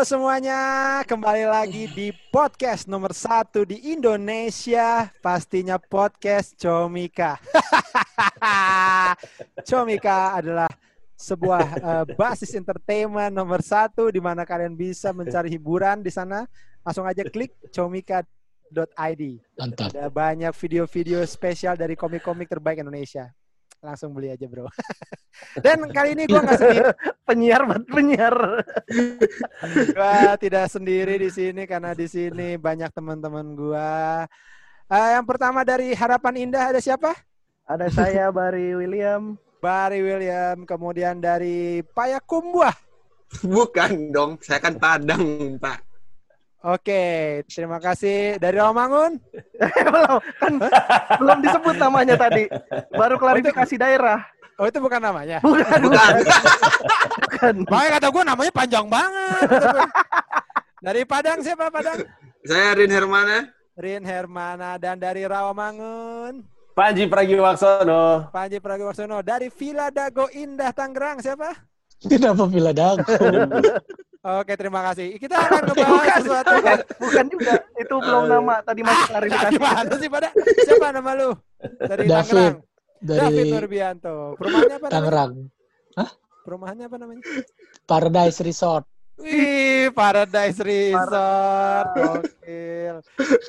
Halo semuanya, kembali lagi di podcast nomor satu di Indonesia, pastinya podcast Comika. Comika adalah sebuah uh, basis entertainment nomor satu di mana kalian bisa mencari hiburan di sana. Langsung aja klik comika.id. Mantap. Ada banyak video-video spesial dari komik-komik terbaik Indonesia. Langsung beli aja bro. Dan kali ini gue nggak sendiri. penyiar buat penyiar. Gua tidak sendiri di sini karena di sini banyak teman-teman gua. Uh, yang pertama dari Harapan Indah ada siapa? Ada saya Bari William. Bari William, kemudian dari Payakumbuh. Bukan dong, saya kan Padang, Pak. Oke, terima kasih dari Rawamangun. belum kan belum disebut namanya tadi. Baru klarifikasi daerah. Oh itu bukan namanya. Bukan. Bukan. Bukan. Makanya kata gue namanya panjang banget. dari Padang siapa Padang? saya Rin Hermana. Rin Hermana dan dari Rawamangun. Panji Pragiwaksono. Panji Pragiwaksono dari Villa Dago Indah Tangerang siapa? Kenapa Villa Dago? Oke, terima kasih. Kita akan ngebahas Bukan. sesuatu. Bukan, bukan juga. Itu belum nama. Tadi masih klarifikasi. Gimana sih pada? Siapa nama lu? Dari David. Tangerang. Dari David Nurbianto. Perumahannya apa namanya? Tangerang. Perumahannya apa namanya? Paradise Resort. Wih, Paradise Resort. Gokil.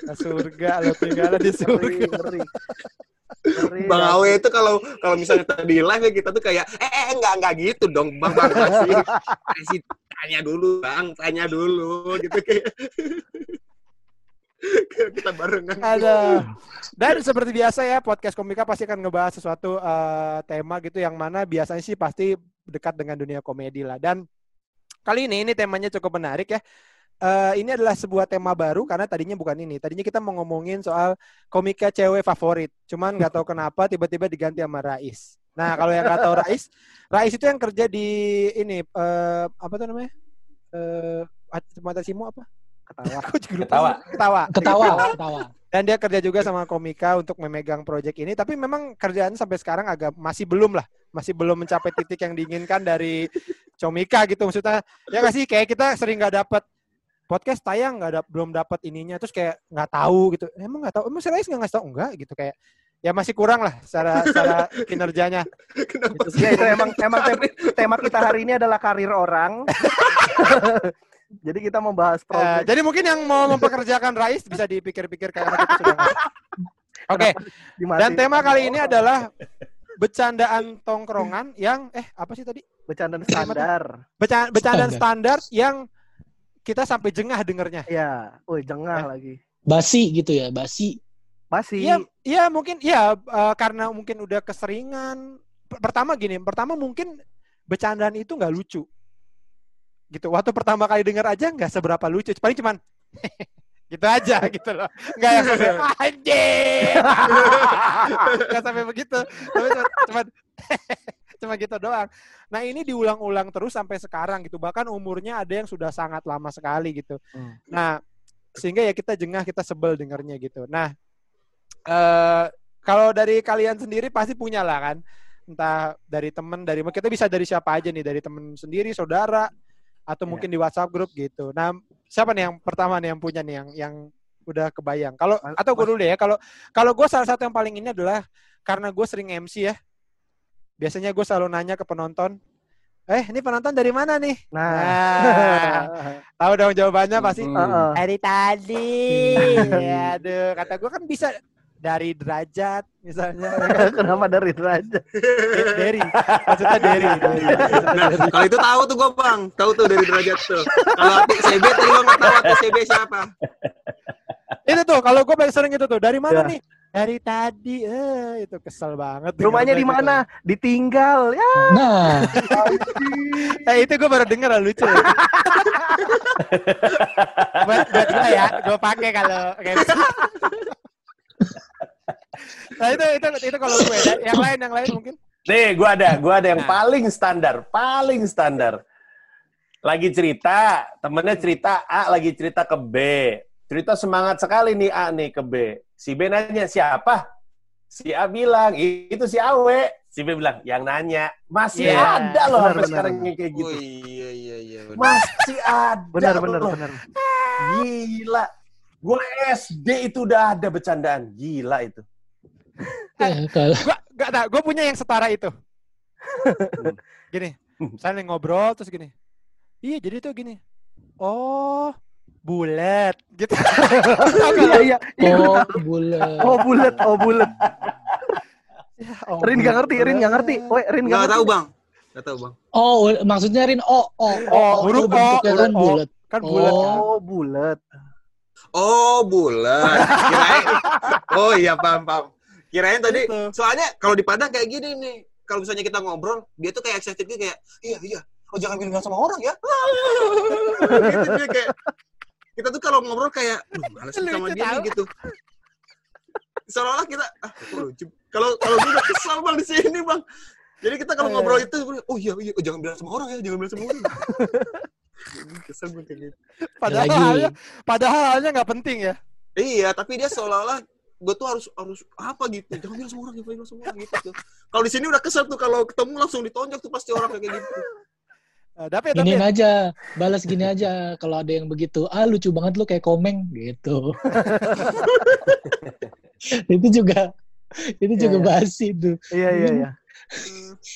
Ke surga lo tinggal di surga. ngeri. Ngeri, Bang. Awe itu kalau kalau misalnya tadi live ya kita tuh kayak eh, eh enggak enggak gitu dong Bang Bang kasih kasih tanya dulu Bang, tanya dulu gitu kayak kita barengan. Ada. Dan seperti biasa ya, podcast komika pasti akan ngebahas sesuatu eh, tema gitu yang mana biasanya sih pasti dekat dengan dunia komedi lah. Dan kali ini ini temanya cukup menarik ya. Eh, ini adalah sebuah tema baru karena tadinya bukan ini. Tadinya kita mau ngomongin soal komika cewek favorit. Cuman nggak tahu kenapa tiba-tiba diganti sama Rais. Nah, kalau yang nggak tahu Rais, Rais itu yang kerja di ini eh, apa tuh namanya? Eh, Mata Simu apa? Ketawa. Aku juga lupa. Ketawa. Ketawa. Ketawa, ketawa. Dan dia kerja juga sama Komika untuk memegang proyek ini. Tapi memang kerjaan sampai sekarang agak masih belum lah. Masih belum mencapai titik yang diinginkan dari Comika gitu. Maksudnya, ya nggak sih? Kayak kita sering nggak dapat podcast tayang nggak ada belum dapat ininya terus kayak nggak tahu gitu emang nggak tahu emang serius nggak ngasih tahu enggak gitu kayak ya masih kurang lah secara secara kinerjanya Kenapa Ya itu emang emang tema, tema kita hari ini adalah karir orang. Jadi kita membahas Eh, proyek. jadi mungkin yang mau mempekerjakan Rais bisa dipikir-pikir karena kita ngasih. Oke, dan tema kali ini adalah bercandaan tongkrongan yang eh apa sih tadi? bercanda standar. Beca- bercandaan Standar. standar yang kita sampai jengah dengernya. Ya, woi Eh. jengah lagi. Basi gitu ya, basi. Masih. Iya, iya mungkin iya eh, karena mungkin udah keseringan. Pertama gini, pertama mungkin bercandaan itu nggak lucu. Gitu. Waktu pertama kali denger aja nggak seberapa lucu. Paling cuman gitu aja gitu loh. Nggak yang sampai anjing. Nggak sampai begitu. Tapi cuman, cuman cuma gitu doang. Nah ini diulang-ulang terus sampai sekarang gitu. Bahkan umurnya ada yang sudah sangat lama sekali gitu. Hmm. Nah sehingga ya kita jengah, kita sebel dengernya gitu. Nah eh kalau dari kalian sendiri pasti punya lah kan. Entah dari temen, dari kita bisa dari siapa aja nih, dari temen sendiri, saudara, atau Ya. mungkin di WhatsApp grup gitu. Nah siapa nih yang pertama nih yang punya nih yang yang udah kebayang? Kalau atau gue dulu deh ya. Kalau kalau gue salah satu yang paling ini adalah karena gue sering MC ya. Biasanya gue selalu nanya ke penonton, eh ini penonton dari mana nih? Nah. Nah, tahu dong jawabannya pasti. Heeh. dari tadi. ya, aduh, kata gue kan bisa dari derajat misalnya. Kenapa dari derajat? Dari, maksudnya dari. dari. Nah, kalau itu tahu tuh gue bang, tahu tuh dari derajat tuh. Kalau CB tadi gue nggak tahu arti CB siapa. itu tuh, kalau gue paling sering itu tuh. Dari mana Ya. nih? Dari tadi. Eh, itu kesel banget. Rumahnya di dengernya gitu. mana? Ditinggal. Ya. Nah, Eh, itu gue baru denger lah, lucu. buat buat gue ya, gue pakai kalau kayak gitu. Nah itu itu itu kalau gue. Dan Yang lain yang lain mungkin. Nih, gua ada, gua ada yang Nah. paling standar, paling standar. Lagi cerita, temennya cerita A lagi cerita ke B. Cerita semangat sekali nih A nih ke B. Si B nanya siapa? Si A bilang itu si Awe. Si B bilang, yang nanya. Masih Iya, ada loh benar, sampai benar. sekarang yang kayak gitu. Oh iya iya iya. benar. Masih ada Benar loh. benar benar. Gila. Gue SD itu udah ada bercandaan. Gila itu. Ya, kalau Gua gak ada, gue punya yang setara itu. gini, misalnya ngobrol terus gini. Iya, jadi tuh gini. Oh, bulat gitu. Iya iya. Iya oh bulan. Oh bulat, oh bulat. Ya, oh, Rin nggak ngerti, Rin nggak ngerti. Woi, Rin nggak Nggak ngerti. tahu bang. Nggak tahu bang. Oh, maksudnya Rin oh oh Oh, huruf O, bentuknya kan huruf O. bulat. Kan bulat kan. Oh bulat. Oh. Kirain. Oh iya paham paham. Kirain tadi. Gitu. Soalnya kalau di Padang kayak gini nih. Kalau misalnya kita ngobrol, dia tuh kayak excited gitu kayak, iya iya. Oh jangan bilang sama orang ya. gitu dia kayak. Kita tuh kalau ngobrol kayak, duh males sama dia nih," gitu. Seolah-olah kita, ah. Kalau kalau gue udah kesal bang di sini bang. Jadi kita kalau Eh. ngobrol itu, oh iya iya, oh, jangan bilang sama orang ya, jangan bilang sama orang. kesel gue kayak gitu. Padahal halnya, padahal halnya nggak penting ya. Iya, tapi dia seolah-olah gue tuh harus harus apa gitu. Jangan bilang sama orang, jangan bilang sama orang gitu. tuh. Kalau di sini udah kesel tuh kalau ketemu langsung ditonjok tuh pasti orang kayak gitu. Eh, David, David. Giniin aja, balas gini aja kalau ada yang begitu. Ah lucu banget lu kayak komeng gitu. itu juga itu juga Iya, iya. basi tuh. Iya iya iya.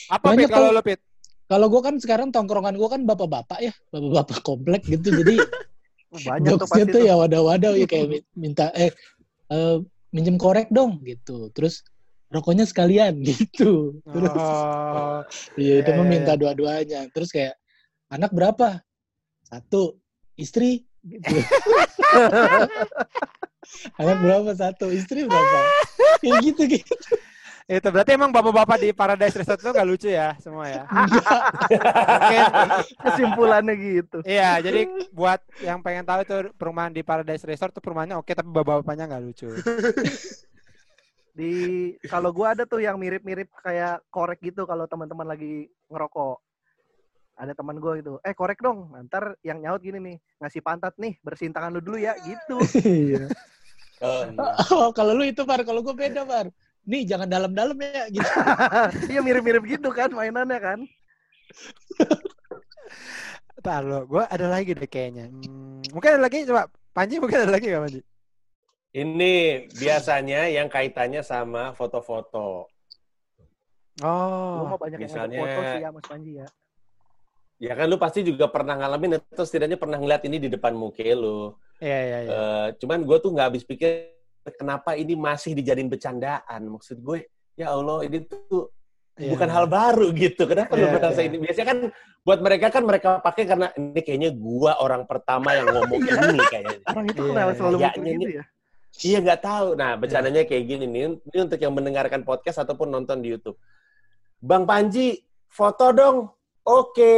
Apa Banyak Pit kalau lo Pit? Kalau gue kan sekarang tongkrongan gue kan bapak-bapak ya, bapak-bapak komplek gitu. Jadi Banyak tuh jokesnya tuh tuh. ya wadah-wadah ya kayak mi- minta eh eh, minjem korek dong gitu. Terus rokoknya sekalian gitu. Terus Oh, iya itu iya, mah iya, minta iya. dua-duanya. Terus kayak anak berapa? Satu. Istri gitu. anak berapa? Satu. Istri berapa? Kayak gitu gitu. Itu berarti emang bapak-bapak di Paradise Resort tuh nggak lucu ya semua ya. Mungkin Kesimpulannya gitu. Iya, jadi buat yang pengen tahu itu perumahan di Paradise Resort tuh perumahannya oke tapi bapak-bapaknya nggak lucu. Di kalau gua ada tuh yang mirip-mirip kayak korek gitu kalau teman-teman lagi ngerokok. Ada teman gua gitu, eh korek dong. Ntar yang nyaut gini nih, ngasih pantat nih, bersihin tangan lu dulu ya, gitu. Iya. Oh, iya. Oh, kalau lu itu Par, kalau gue beda Par. Nih jangan dalam-dalam ya gitu. Iya mirip-mirip gitu kan mainannya kan. Ntar lo, gue ada lagi deh kayaknya. Hmm, mungkin ada lagi coba Panji mungkin ada lagi nggak Panji? Ini biasanya yang kaitannya sama foto-foto. Lu Oh, mau banyak yang misalnya- ngajak foto sih ya Mas Panji ya. Ya kan lu pasti juga pernah ngalamin atau setidaknya pernah ngeliat ini di depan muka lu. iya iya iya. Eh, cuman gue tuh nggak habis pikir kenapa ini masih dijadiin bercandaan. Maksud gue, ya Allah ini tuh Iya. bukan hal baru gitu. Kenapa lu Iya, merasa iya. ini? Biasanya kan buat mereka kan mereka pakai karena ini kayaknya gua orang pertama yang ngomong ini kayaknya. Orang itu Iya, kenapa iya. selalu Kayaknya gitu ini- ya? Iya nggak tahu. Nah bercandanya kayak gini nih. Ini untuk yang mendengarkan podcast ataupun nonton di YouTube. Bang Panji, foto dong. Oke.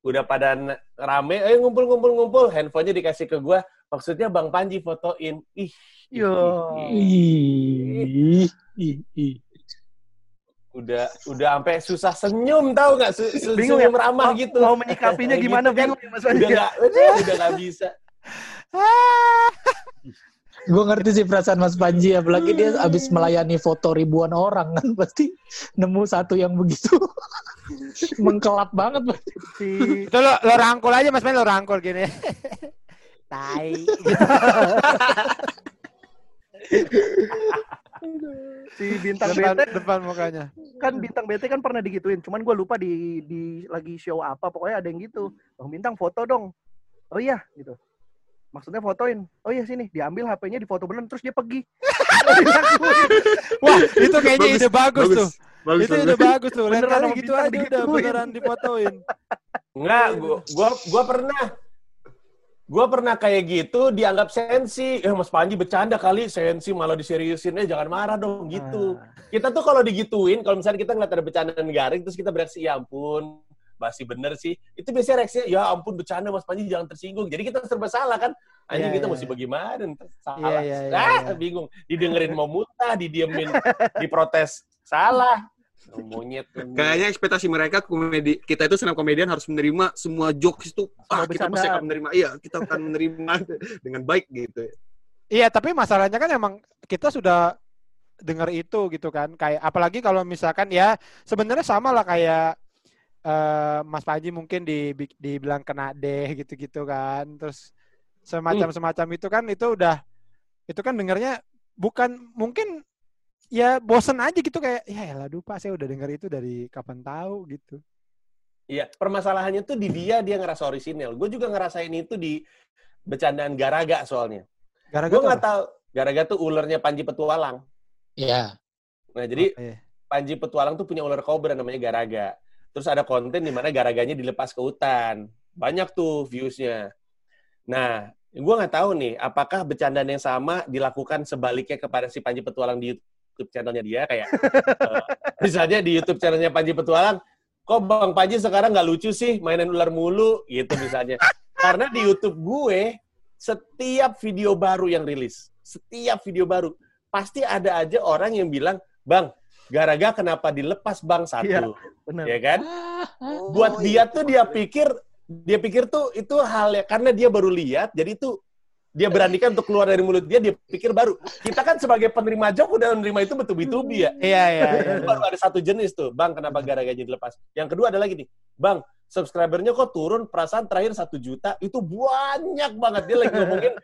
Udah pada rame, eh ngumpul-ngumpul-ngumpul. Handphonenya dikasih ke gua. Maksudnya Bang Panji fotoin. Ih. Yo. Ih, ih, ih. Udah udah sampai susah senyum tahu nggak? Su- su- Bingung senyum ramah Mau- gitu. Mau menyikapinya gimana gitu kan. bingung ya Mas Panji. Udah nggak, udah nggak bisa. Gue ngerti sih perasaan Mas Panji, apalagi dia abis melayani foto ribuan orang kan pasti nemu satu yang begitu mengkelap banget. Si Itu lo, lo rangkul aja Mas Men, lo rangkul gini. Tai. Si bintang depan, BT depan mukanya. kan bintang BT kan pernah digituin. Cuman gue lupa di di lagi show apa pokoknya ada yang gitu. Bang bintang foto dong. Oh iya gitu. Maksudnya fotoin. Oh iya sini, diambil HP-nya, difoto beneran terus dia pergi. Wah, itu kayaknya Bagus, ide bagus, bagus. tuh. Bagus, itu bagus. ide bagus tuh. Lain Beneran kali gitu aja udah beneran difotoin. Enggak, gua, gua gua pernah gua pernah kayak gitu dianggap sensi. Eh Mas Panji bercanda kali, sensi malah diseriusin. Eh jangan marah dong gitu. Kita tuh kalau digituin, kalau misalnya kita ngeliat ada bercandaan garing terus kita bereaksi, ya ampun, basi bener sih. Itu biasanya reaksinya, ya ampun bercanda Mas Panji jangan tersinggung. Jadi kita serba salah kan. Anjing Iya, kita iya, mesti iya. bagaimana? Ntar Salah. Iya, iya, iya, ah, iya. bingung. Didengerin mau muntah, didiemin, diprotes. Salah. Monyet. Kayaknya ekspektasi mereka komedi kita itu senam komedian harus menerima semua jokes itu ah kita pasti akan menerima iya kita akan menerima dengan baik gitu Iya, tapi masalahnya kan emang kita sudah denger itu gitu kan. Kayak apalagi kalau misalkan ya sebenarnya sama lah kayak eh Mas Panji mungkin di dibilang kena deh gitu-gitu kan. Terus semacam semacam itu kan itu udah itu kan dengernya bukan mungkin ya bosen aja gitu kayak ya elah dupa saya udah denger itu dari kapan tahu gitu. Iya, permasalahannya tuh di dia dia ngerasa orisinil. Gue juga ngerasain itu di bercandaan Garaga soalnya. Gue Gara-gara nggak tahu Garaga tuh ulernya Panji Petualang. Iya. Nah jadi Oh, iya. Panji Petualang tuh punya ular kobra namanya Garaga. Terus ada konten di mana Garaganya dilepas ke hutan. Banyak tuh views-nya. Nah, gue nggak tahu nih, apakah bercandaan yang sama dilakukan sebaliknya kepada si Panji Petualang di YouTube channelnya dia kayak eh, misalnya di YouTube channelnya Panji Petualang, kok Bang Panji sekarang nggak lucu sih mainin ular mulu gitu misalnya. Karena di YouTube gue setiap video baru yang rilis, setiap video baru pasti ada aja orang yang bilang, Bang, Garaga kenapa dilepas Bang satu, Iya. Benar. ya kan? Oh, buat iya. dia tuh dia pikir dia pikir tuh itu hal ya karena dia baru lihat jadi itu dia beranikan untuk keluar dari mulut dia dia pikir baru. Kita kan sebagai penerima job udah menerima itu betul-betul ya. Iya iya iya. Itu baru ada satu jenis tuh. Bang kenapa gara-garanya dilepas? Yang kedua ada lagi nih. Bang subscribernya kok turun? Perasaan terakhir satu juta. Itu banyak banget. Dia lagi ngomongin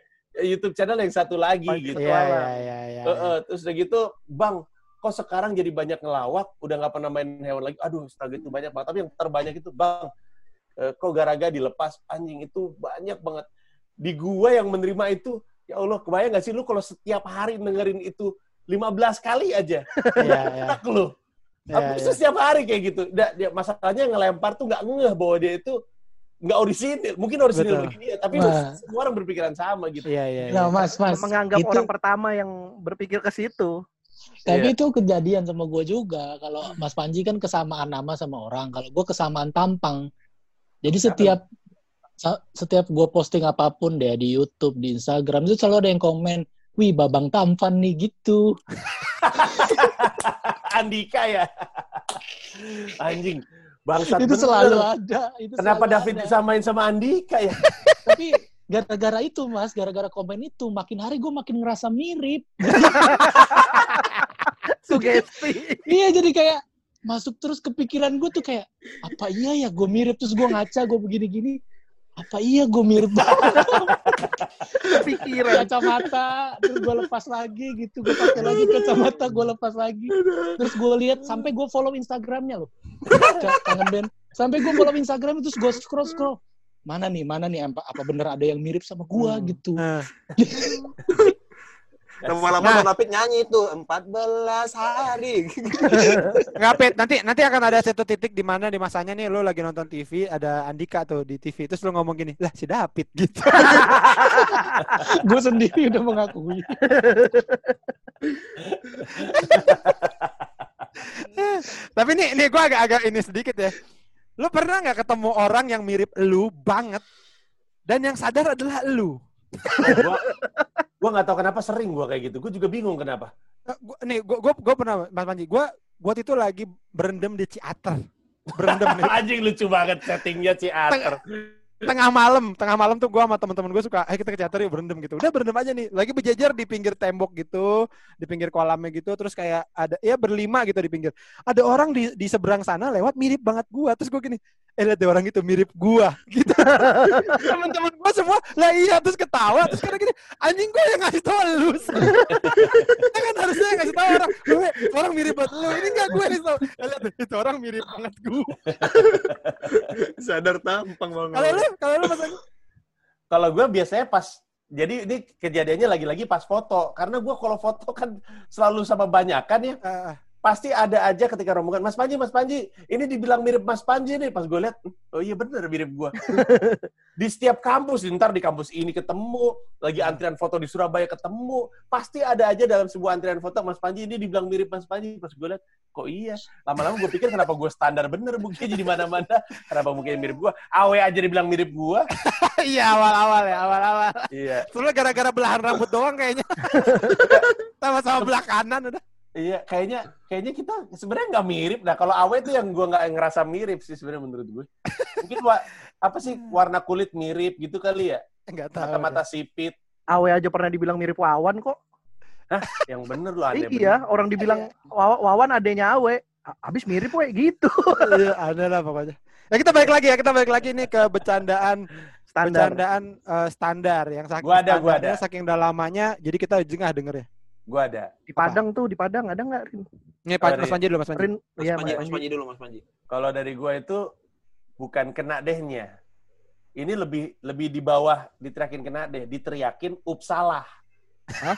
YouTube channel yang satu lagi gitu. Iya iya iya iya. Eh, eh, terus udah gitu, bang, kok sekarang jadi banyak ngelawak, udah nggak pernah main hewan lagi. Aduh, astaga itu banyak banget. Tapi yang terbanyak itu, bang, eh, kok garaga dilepas? Anjing itu banyak banget. Di gua yang menerima itu, ya Allah, kebayang nggak sih lu kalau setiap hari dengerin itu 15 kali aja, Iya iya. enak lu. Iya, Apa iya. setiap hari kayak gitu. Da, dia, masalahnya ngelempar tuh nggak ngeh bahwa dia itu nggak orisinil. Mungkin orisinil Betul. bagi dia, tapi Nah. semua orang berpikiran sama gitu. Iya iya. Nah, iya. Mas, Mas. menganggap itu, orang pertama yang berpikir ke situ. Tapi Iya. itu kejadian sama gue juga. Kalau Mas Panji kan kesamaan nama sama orang. Kalau gue kesamaan tampang. Jadi setiap setiap gue posting apa pun deh di YouTube, di Instagram itu selalu ada yang komen, wih babang tampan nih gitu. Andika ya. Anjing. Bangsat itu bener. selalu ada. Itu Kenapa selalu David ada. disamain sama Andika ya? Tapi gara-gara itu mas, gara-gara komen itu, makin hari gue makin ngerasa mirip. Sugesti. iya jadi kayak masuk terus kepikiran gue tuh kayak apa iya ya gue mirip terus gue ngaca gue begini-gini apa iya gue mirip Pikiran. kacamata terus gue lepas lagi gitu. Gue pakai lagi kacamata gue lepas lagi. Terus gue lihat sampai gue follow Instagramnya loh. Ka- kangen band sampai gue follow Instagram terus gue scroll scroll. Mana nih mana nih apa, apa bener ada yang mirip sama gue Hmm. gitu. Nah, Lama-lama Nah. Bang nyanyi itu 14 hari. Nggak, Pit. Nanti nanti akan ada satu titik di mana di masanya nih lo lagi nonton TV, ada Andika tuh di TV. Terus lo ngomong gini, lah si David gitu. gue sendiri udah mengakui Tapi nih, nih gue agak-agak ini sedikit ya. Lo pernah nggak ketemu orang yang mirip lu banget dan yang sadar adalah lu? Oh, gua gua nggak tahu kenapa sering gua kayak gitu. Gua juga bingung kenapa. Eh, gua- nih, gue gua, gua pernah, Mas Panji, gue gua itu lagi berendam di Ciater. Berendam. Anjing lucu banget settingnya si Ater. tengah malam, tengah malam tuh gue sama teman-teman gue suka, ayo kita ke teater yuk berendam gitu. Udah berendam aja nih, lagi berjejer di pinggir tembok gitu, di pinggir kolamnya gitu, terus kayak ada, ya berlima gitu di pinggir. Ada orang di di seberang sana lewat mirip banget gua, terus gue gini, eh lihat deh orang itu mirip gua, gitu. Teman-teman gue semua, lah iya, terus ketawa, terus karena gini, anjing gue yang ngasih tau lu. Kita kan harusnya yang ngasih tau orang, gue, orang mirip banget lu, ini enggak gue yang ngasih tau. Eh, lihat deh, itu orang mirip banget gua. Sadar tampang Bang. Kalau lu, kalau lu Panji? Kalau gua biasanya pas jadi ini kejadiannya lagi-lagi pas foto. Karena gua kalau foto kan selalu sama banyakan ya. Ah, Pasti ada aja ketika rombongan Mas Panji, Mas Panji, ini dibilang mirip Mas Panji nih. Pas gue lihat, oh iya bener mirip gua. di setiap kampus, ntar di kampus ini ketemu, lagi antrian foto di Surabaya ketemu, pasti ada aja dalam sebuah antrian foto Mas Panji ini dibilang mirip Mas Panji. Pas gue lihat, kok iya? Lama-lama gue pikir kenapa gue standar bener mungkin jadi mana-mana, kenapa mungkin mirip gua? Awe aja dibilang mirip gua. Iya awal-awal ya awal-awal. Iya. Sebenarnya gara-gara belahan rambut doang kayaknya. Sama-sama belah kanan udah. Iya, kayaknya kayaknya kita sebenarnya nggak mirip. Nah, kalau Awe itu yang gua nggak ngerasa mirip sih sebenarnya menurut gue. Mungkin wa, apa sih warna kulit mirip gitu kali ya? Enggak tahu. Mata-mata sipit. Awe aja pernah dibilang mirip Wawan kok. Hah, yang bener lo aneh iya, orang dibilang Waw- Wawan adenya Awe. Abis mirip we gitu. Iya, ada lah pokoknya. Ya kita balik lagi ya, kita balik lagi nih ke bercandaan Standar. bercandaan eh, standar yang saking Gua ada, gua ada. saking udah lamanya jadi kita jengah denger ya. Gue ada. Di Padang tuh, di Padang ada nggak Rin? Nih Pak Mas ya? Panji dulu Mas Panji. Rin, Mas iya Panji, Mas Mas Panji. Dulu, Mas Panji. Kalau dari gue itu bukan kena dehnya. Ini lebih lebih di bawah diteriakin kena deh, diteriakin upsalah.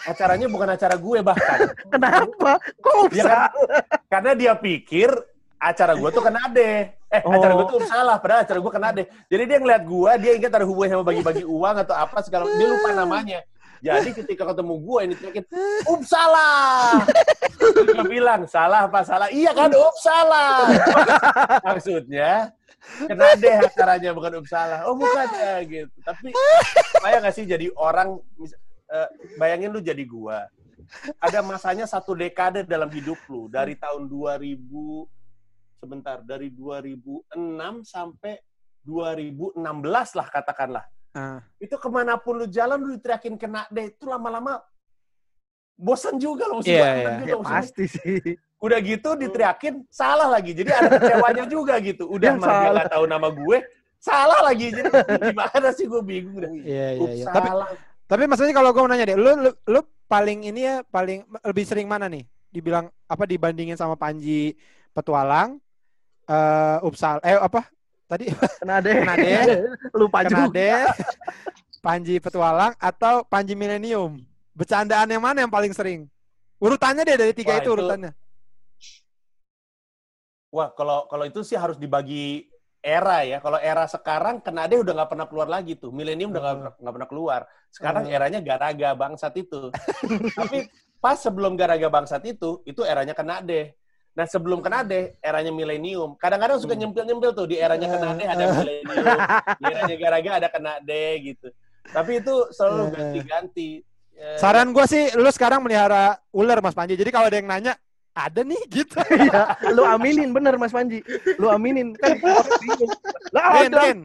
Acaranya bukan acara gue bahkan. Kenapa? Kok Dia bisa? kan, karena dia pikir acara gue tuh kena deh. Eh, Oh. acara gue tuh salah, padahal acara gue kena deh. Jadi dia ngeliat gue, dia ingat ada hubungan sama bagi-bagi uang atau apa segala, dia lupa namanya. Jadi ketika ketemu gue ini teriakin, up salah. Gue bilang, salah apa salah? Iya kan, up salah. Maksudnya, kena deh acaranya bukan up salah. Oh bukan ya gitu. Tapi, saya nggak sih jadi orang, eh, bayangin lu jadi gua ada masanya satu dekade dalam hidup lu dari tahun 2000 sebentar dari 2006 sampai 2016 lah katakanlah Ah. itu ke mana pun lu jalan lu diteriakin kena deh itu lama-lama bosan juga loh Iya, bosan iya. Ya maksudnya. pasti sih. udah gitu diteriakin salah lagi jadi ada kecewanya juga gitu udah mah dia nggak tahu nama gue salah lagi jadi gimana sih gue bingung dah Iya iya iya. Tapi tapi maksudnya kalau gue mau nanya deh, lu, lu lu paling ini ya paling lebih sering mana nih? Dibilang apa dibandingin sama Panji Petualang eh Upsal eh apa? Tadi Kena deh. Kena deh. Lupa juga. Kenade, Panji Petualang atau Panji Milenium? Bercandaan yang mana yang paling sering? Urutannya deh dari tiga Wah, itu itu- urutannya. Wah, kalau kalau itu sih harus dibagi era ya. Kalau era sekarang Kenade udah nggak pernah keluar lagi tuh. Milenium udah nggak nggak pernah keluar. Sekarang Hmm. eranya Garaga Bangsat itu. Tapi pas sebelum Garaga Bangsat itu, itu eranya Kenade. Nah sebelum Kenade, eranya Milenium. Kadang-kadang suka nyempil-nyempil tuh di eranya Kenade ada Milenium, di eranya Garaga ada Kenade gitu. Tapi itu selalu Hmm. ganti-ganti. Eh, Saran gue sih, lu sekarang melihara ular Mas Panji. Jadi kalau ada yang nanya, ada nih gitu. Iya, lu aminin bener Mas Panji. Lu aminin kan. Lah Rin. Rin.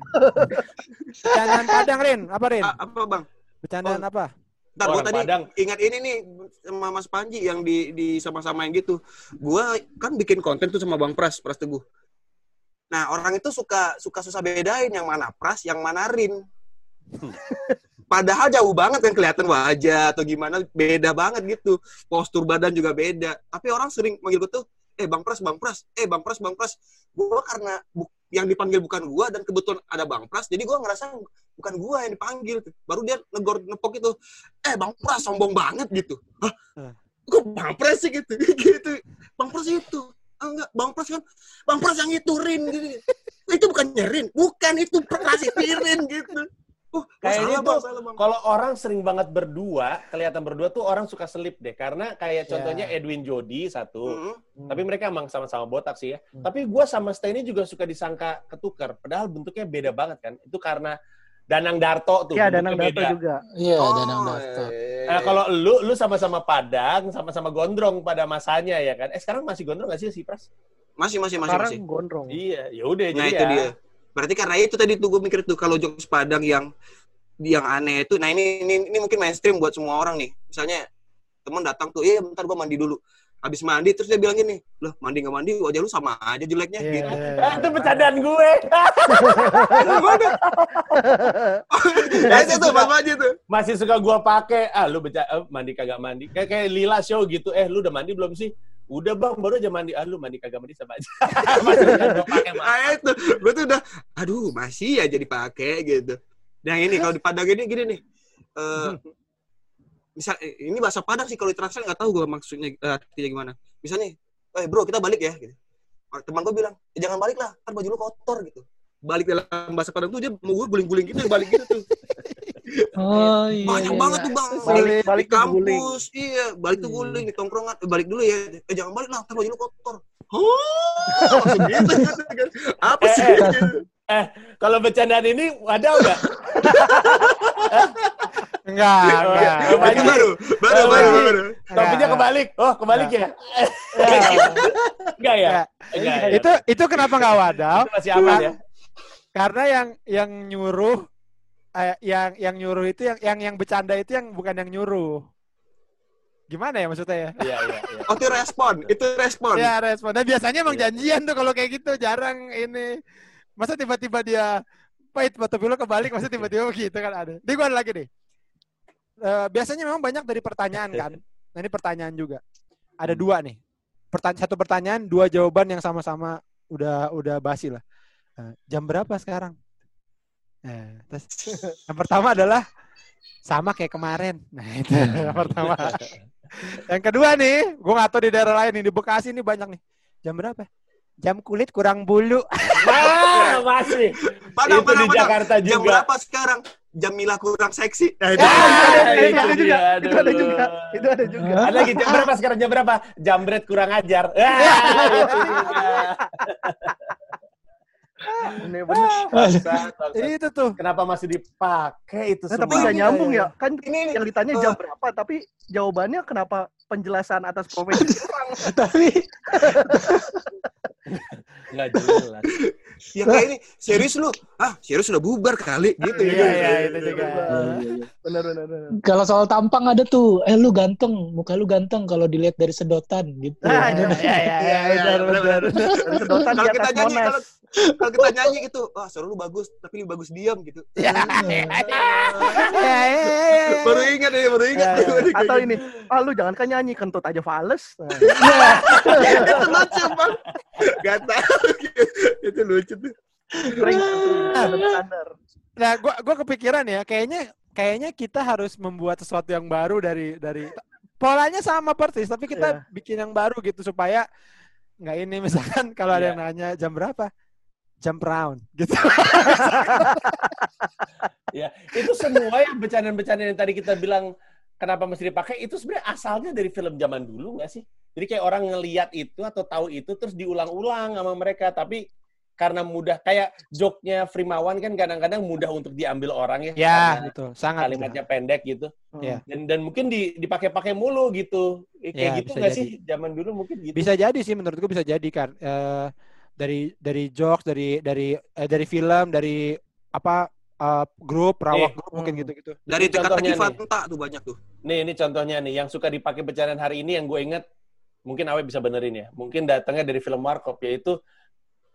Bercandaan Padang, Rin. Apa, Rin? Apa bang? Bercandaan apa? Ntar gue tadi Padang. ingat ini nih sama Mas Panji yang di di sama-sama yang gitu. Gua kan bikin konten tuh sama Bang Pras, Pras Teguh. Nah, orang itu suka suka susah bedain yang mana Pras, yang mana Rin. Padahal jauh banget kan kelihatan wajah atau gimana beda banget gitu. Postur badan juga beda. Tapi orang sering manggil gue tuh, "Eh Bang Pras, Bang Pras, eh Bang Pras, Bang Pras." Gua karena bu- yang dipanggil bukan gua dan kebetulan ada Bang Pras, jadi gua ngerasa bukan gua yang dipanggil. Baru dia negor nepok itu, "Eh Bang Pras sombong banget gitu." Hah? Kok Bang Pras sih gitu? gitu. Bang Pras itu. Ah, enggak, Bang Pras kan Bang Pras yang itu Rin gitu. Itu bukan Rin, bukan itu Pras itu Rin gitu. Oh, Kayaknya tuh Bang. Kalau orang sering banget berdua, kelihatan berdua tuh orang suka selip deh. Karena kayak contohnya Edwin Jody satu, Mm-mm. tapi mereka emang sama-sama botak sih ya. Hmm. Tapi gua sama Steny juga suka disangka ketukar, padahal bentuknya beda banget kan. Itu karena Danang Darto tuh. Iya, Danang beda. juga. Iya, Oh, Danang Darto. eh. Nah, kalau lu, lu sama-sama Padang, sama-sama gondrong pada masanya ya kan. Eh sekarang masih gondrong gak sih si Pras? masih masih masih Sekarang masih. gondrong. Iya, ya udah Nah jadi itu ya. dia. Berarti karena itu tadi tuh gue mikir tuh kalau jokes Padang yang yang aneh itu, nah ini ini, ini mungkin mainstream buat semua orang nih. Misalnya teman datang tuh, iya bentar gue mandi dulu. Habis mandi terus dia bilang gini, loh mandi nggak mandi wajah lu sama aja jeleknya Iya, gitu. iya, Ah, itu bercandaan gue. Ya itu tuh Mas tuh. masih suka gua pakai ah lu beca eh, mandi kagak mandi kayak kayak lila show gitu eh lu udah mandi belum sih udah bang baru aja mandi ah lu mandi kagak mandi sama aja. Ah itu, gue tuh udah, aduh masih aja dipakai gitu. Nah ini kalau di Padang ini gini nih, eh misal ini bahasa Padang sih kalau ditranslate nggak tahu gue maksudnya eh, artinya gimana. Misalnya, eh bro kita balik ya. Gitu. Teman gue bilang, "Eh, jangan balik lah, kan baju lu kotor gitu. Balik dalam bahasa Padang tuh dia mau gue guling-guling gitu, balik gitu tuh. Oh iya. Banyak iya. banget tuh bang. Balik- balik di tuh guling. kampus, iya balik tuh guling di tongkrongan. Eh, balik dulu ya. Eh jangan balik lah, kan baju lu kotor. Oh, gitu kan. Apa sih? Eh, gitu? kalau bercandaan ini ada nggak Enggak, enggak. Iya. Itu baru, baru, Eh, baru, baru. topinya kebalik oh kebalik ya enggak ya Enggak. ya? Itu itu kenapa nggak wadaw? Itu masih aman ya Karena yang yang nyuruh eh, yang yang nyuruh itu yang yang yang bercanda itu yang bukan yang nyuruh. gimana ya maksudnya ya? Iya, iya, iya. Oh, itu respon. Itu respon. Ya respon. Nah biasanya emang Iya. janjian tuh kalau kayak gitu jarang ini. Masa tiba-tiba dia pahit foto film kebalik, masa tiba-tiba gitu kan ada. Ini gue ada lagi nih. Eh, biasanya memang banyak dari pertanyaan kan. Nah ini pertanyaan juga. Ada dua nih. Pertanya satu pertanyaan, dua jawaban yang sama-sama udah udah basi lah. Eh, jam berapa sekarang? Eh, terus yang pertama adalah sama kayak kemarin. Nah itu yang pertama. Yang kedua nih, gue nggak tahu di daerah lain nih di Bekasi nih banyak nih. Jam berapa? Jam kulit kurang bulu. Ah, masih. Padahal, itu padahal, di. Jakarta Jam juga. berapa sekarang? Jam kurang seksi. Nah, itu. Ah, itu itu ada juga, dia, itu ada juga, itu ada juga. Ada lagi jam berapa sekarang jam berapa? Jambret kurang ajar. Ah, itu juga. Bener bener. Bangsat, bangsat. itu tuh. Kenapa masih dipakai itu Nah, semua? tapi nggak nyambung ya. Kan Ini- yang ditanya jam berapa, tapi jawabannya kenapa penjelasan atas profesi kurang. Tapi Nggak jelas. Ya kayak ini, serius lu? Ah, serius udah bubar kali gitu. Iya, gitu. iya, itu juga. Bener bener bener. kalau soal tampang ada tuh, eh lu ganteng, muka lu ganteng kalau dilihat dari sedotan gitu. Ah, Ada iya. Iya, iya, iya, benar, benar. Sedotan di Kalau kita atas nyanyi, Monas. kalau kalau kita nyanyi gitu, wah suara lu bagus, tapi lu bagus diam gitu. Iya, iya, iya, iya. Baru ingat ya, baru ingat. Iya, iya. Atau ini, ah lu jangan kan nyanyi, kentut aja fales. Nah, itu lucu bang. Gak tahu. itu lucu tuh. standar. Nah, gua gua kepikiran ya, kayaknya kayaknya kita harus membuat sesuatu yang baru dari dari polanya sama persis, tapi kita Iya. bikin yang baru gitu supaya nggak ini misalkan kalau ada Iya. yang nanya jam berapa? Jam round gitu. Ya, itu semua yang bercandaan-bercandaan yang tadi kita bilang kenapa mesti dipakai itu sebenarnya asalnya dari film zaman dulu nggak sih? Jadi kayak orang ngeliat itu atau tahu itu terus diulang-ulang sama mereka, tapi karena mudah kayak joke-nya Frimawan kan kadang-kadang mudah untuk diambil orang ya, Ya, betul. Sangat. kalimatnya pendek gitu. Iya. Dan dan mungkin di, dipakai-pakai mulu gitu. Eh, Kayak Ya, gitu nggak sih zaman dulu mungkin gitu. Bisa jadi sih menurutku bisa jadi kan. Eh, dari dari jokes, dari dari eh, dari film, dari apa eh, grup, rawak Nih. grup mungkin Hmm. gitu-gitu. Dari Ini contohnya teka-teki. Fanta tuh banyak tuh. Nih, ini contohnya nih yang suka dipakai bercandaan hari ini yang gue inget mungkin Awe bisa benerin ya. Mungkin datangnya dari film Warkop yaitu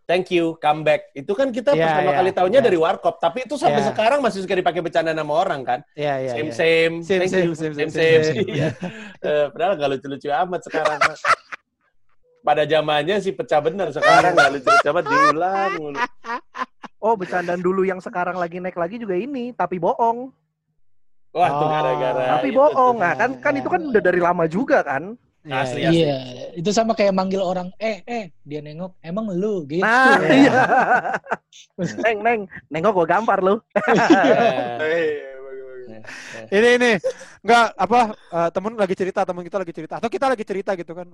Thank you, come back. Itu kan kita Iya, pertama iya, kali tahunya iya. dari Warkop, tapi itu sampai Iya. sekarang masih suka dipakai bercandaan sama orang kan. Iya, iya. same, iya. same Same, thank same, you, same, same, same, same. same. Iya. Eh, padahal nggak lucu-lucu amat sekarang. Pada zamannya sih pecah bener, sekarang nggak lucu-lucu amat diulang mulu. Oh, bercandaan dulu yang sekarang lagi naik lagi juga ini, tapi bohong. Wah, tuh Oh. gara-gara. Tapi itu bohong. Nah, kan kan itu kan udah dari lama juga kan. Iya, Asli, iya. asli. Iya, itu sama kayak manggil orang, eh, eh, dia nengok, emang lu gitu. Nah, Iya. iya. neng, neng, nengok gua gampar lu. Iya. Ini ini enggak apa eh, temen lagi cerita, temen kita lagi cerita atau kita lagi cerita gitu kan.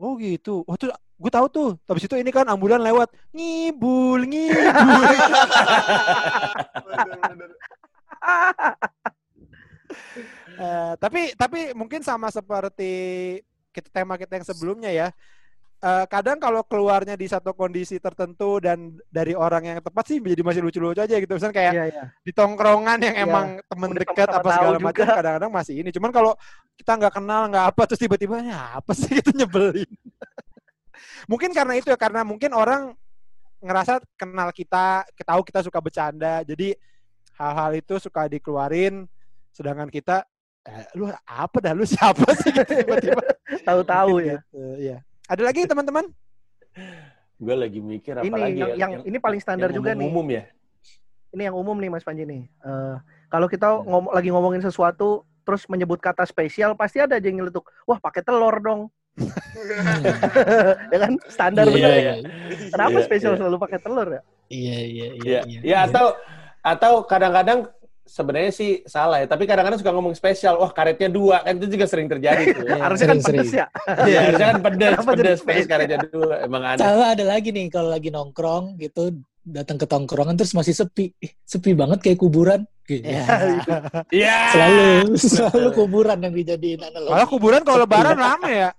Oh gitu. Oh tuh gue tahu tuh. Habis itu ini kan ambulan lewat ngibul ngibul. Eh, tapi tapi mungkin sama seperti kita tema kita yang sebelumnya ya. Eh, kadang kalau keluarnya di satu kondisi tertentu dan dari orang yang tepat sih menjadi masih lucu-lucu aja gitu. Misalnya kayak Iya, iya. di tongkrongan yang Iya. emang temen Udah dekat apa segala macam kadang-kadang masih ini. Cuman kalau kita nggak kenal nggak apa terus tiba-tiba ya apa sih itu nyebelin. Mungkin karena itu ya karena mungkin orang ngerasa kenal kita, tahu kita suka bercanda. Jadi hal-hal itu suka dikeluarin sedangkan kita eh, lu apa dah lu siapa sih tiba-tiba Tahu-tahu ya. gitu, iya. Ada lagi teman-teman? Gue lagi mikir apa Ini lagi yang, ya, yang, ini paling standar yang juga nih. umum ya. Ini yang umum nih Mas Panji nih. Eh, kalau kita ngom- lagi ngomongin sesuatu terus menyebut kata spesial pasti ada aja yang nyeletuk. Wah, pakai telur dong. ya kan? Standar Iya, bener iya, ya. Kenapa Iya, spesial iya. selalu pakai telur ya? Iya, iya, iya. Iya, iya. ya atau atau kadang-kadang sebenarnya sih salah ya, tapi kadang-kadang suka ngomong spesial. Wah, karetnya dua, kan itu juga sering terjadi tuh. Iya, Harusnya kan pedes ya. Iya, harusnya kan pedes, pedes, pedes spesial? karetnya dua. Emang aneh. Sama ada lagi nih kalau lagi nongkrong gitu datang ke tongkrongan terus masih sepi. Ih, sepi banget kayak kuburan. Gitu. Iya. Iya. Selalu selalu kuburan yang dijadiin analogi. Kalau kuburan kalau lebaran rame ya.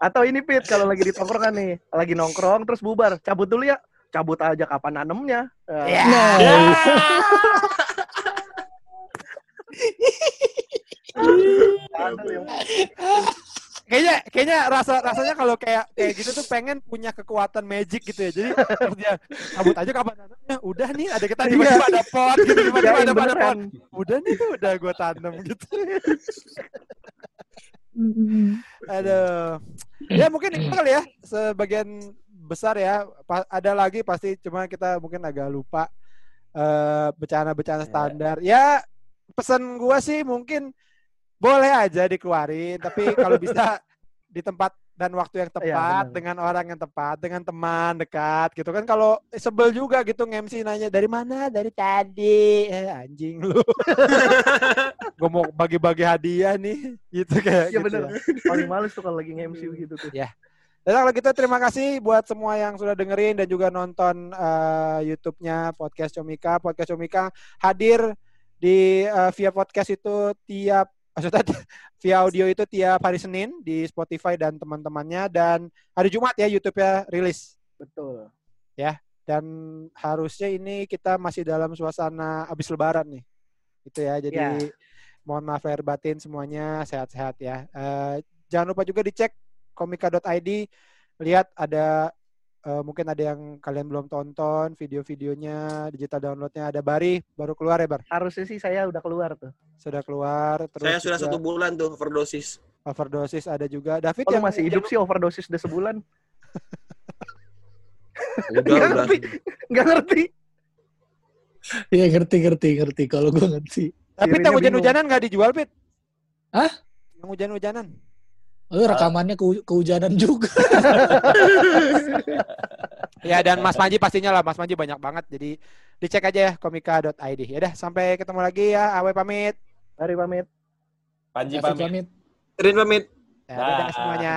Atau ini Pit, kalau lagi di tongkrongan nih, lagi nongkrong terus bubar, cabut dulu ya. Cabut aja kapan nanemnya. Eh, Iya. Nah, Ya. Ada kayaknya kayaknya rasa rasanya kalau kayak kayak gitu tuh pengen punya kekuatan magic gitu ya. Jadi dia cabut aja kapan tanamnya, udah nih ada kita tiba-tiba ada pot gitu, tiba-tiba ada pada pot. beneran. Udah nih tuh udah gue tanam gitu. Aduh. Ya mungkin itu kali ya sebagian besar ya. Pa- ada lagi pasti cuma kita mungkin agak lupa eh bencana-bencana standar. Ya pesan gua sih mungkin boleh aja dikeluarin, tapi kalau bisa di tempat dan waktu yang tepat benar. dengan orang yang tepat, dengan teman dekat gitu kan. Kalau sebel juga gitu nge-MC nanya dari mana? Dari tadi. Eh anjing lu. Gue mau bagi-bagi hadiah nih gitu kayak Iya gitu bener. ya. Paling males tuh kalau lagi nge-MC gitu tuh. Dan kalau gitu terima kasih buat semua yang sudah dengerin dan juga nonton eh, YouTube-nya Podcast Comika. Podcast Comika hadir di eh, via podcast itu tiap maksudnya via audio itu tiap hari Senin di Spotify dan teman-temannya dan hari Jumat ya YouTube-nya rilis. Betul. Dan harusnya ini kita masih dalam suasana habis lebaran nih. Itu ya. Jadi Ya. mohon maaf lahir batin semuanya sehat-sehat ya. Eh, jangan lupa juga dicek komika.id lihat ada eh, mungkin ada yang kalian belum tonton video-videonya digital downloadnya ada Bari baru keluar ya Bar Harusnya sih saya udah keluar tuh. sudah keluar terus Saya sudah juga satu bulan tuh overdosis. overdosis ada juga David Oh, yang masih hidup sih overdosis udah sebulan. Udah, Nggak udah. ngerti. Nggak ngerti. Iya ngerti ngerti ngerti kalau gue ngerti. tapi Kirinya yang hujan-hujanan nggak dijual Pit Hah? yang hujan-hujanan Oh, rekamannya ke, kehujanan juga. ya dan Mas Manji pastinya lah Mas Manji banyak banget jadi dicek aja ya komika.id ya dah sampai ketemu lagi ya Awe pamit Mari pamit. Panji pamit. pamit. Rin pamit. ya, dadah Dah. semuanya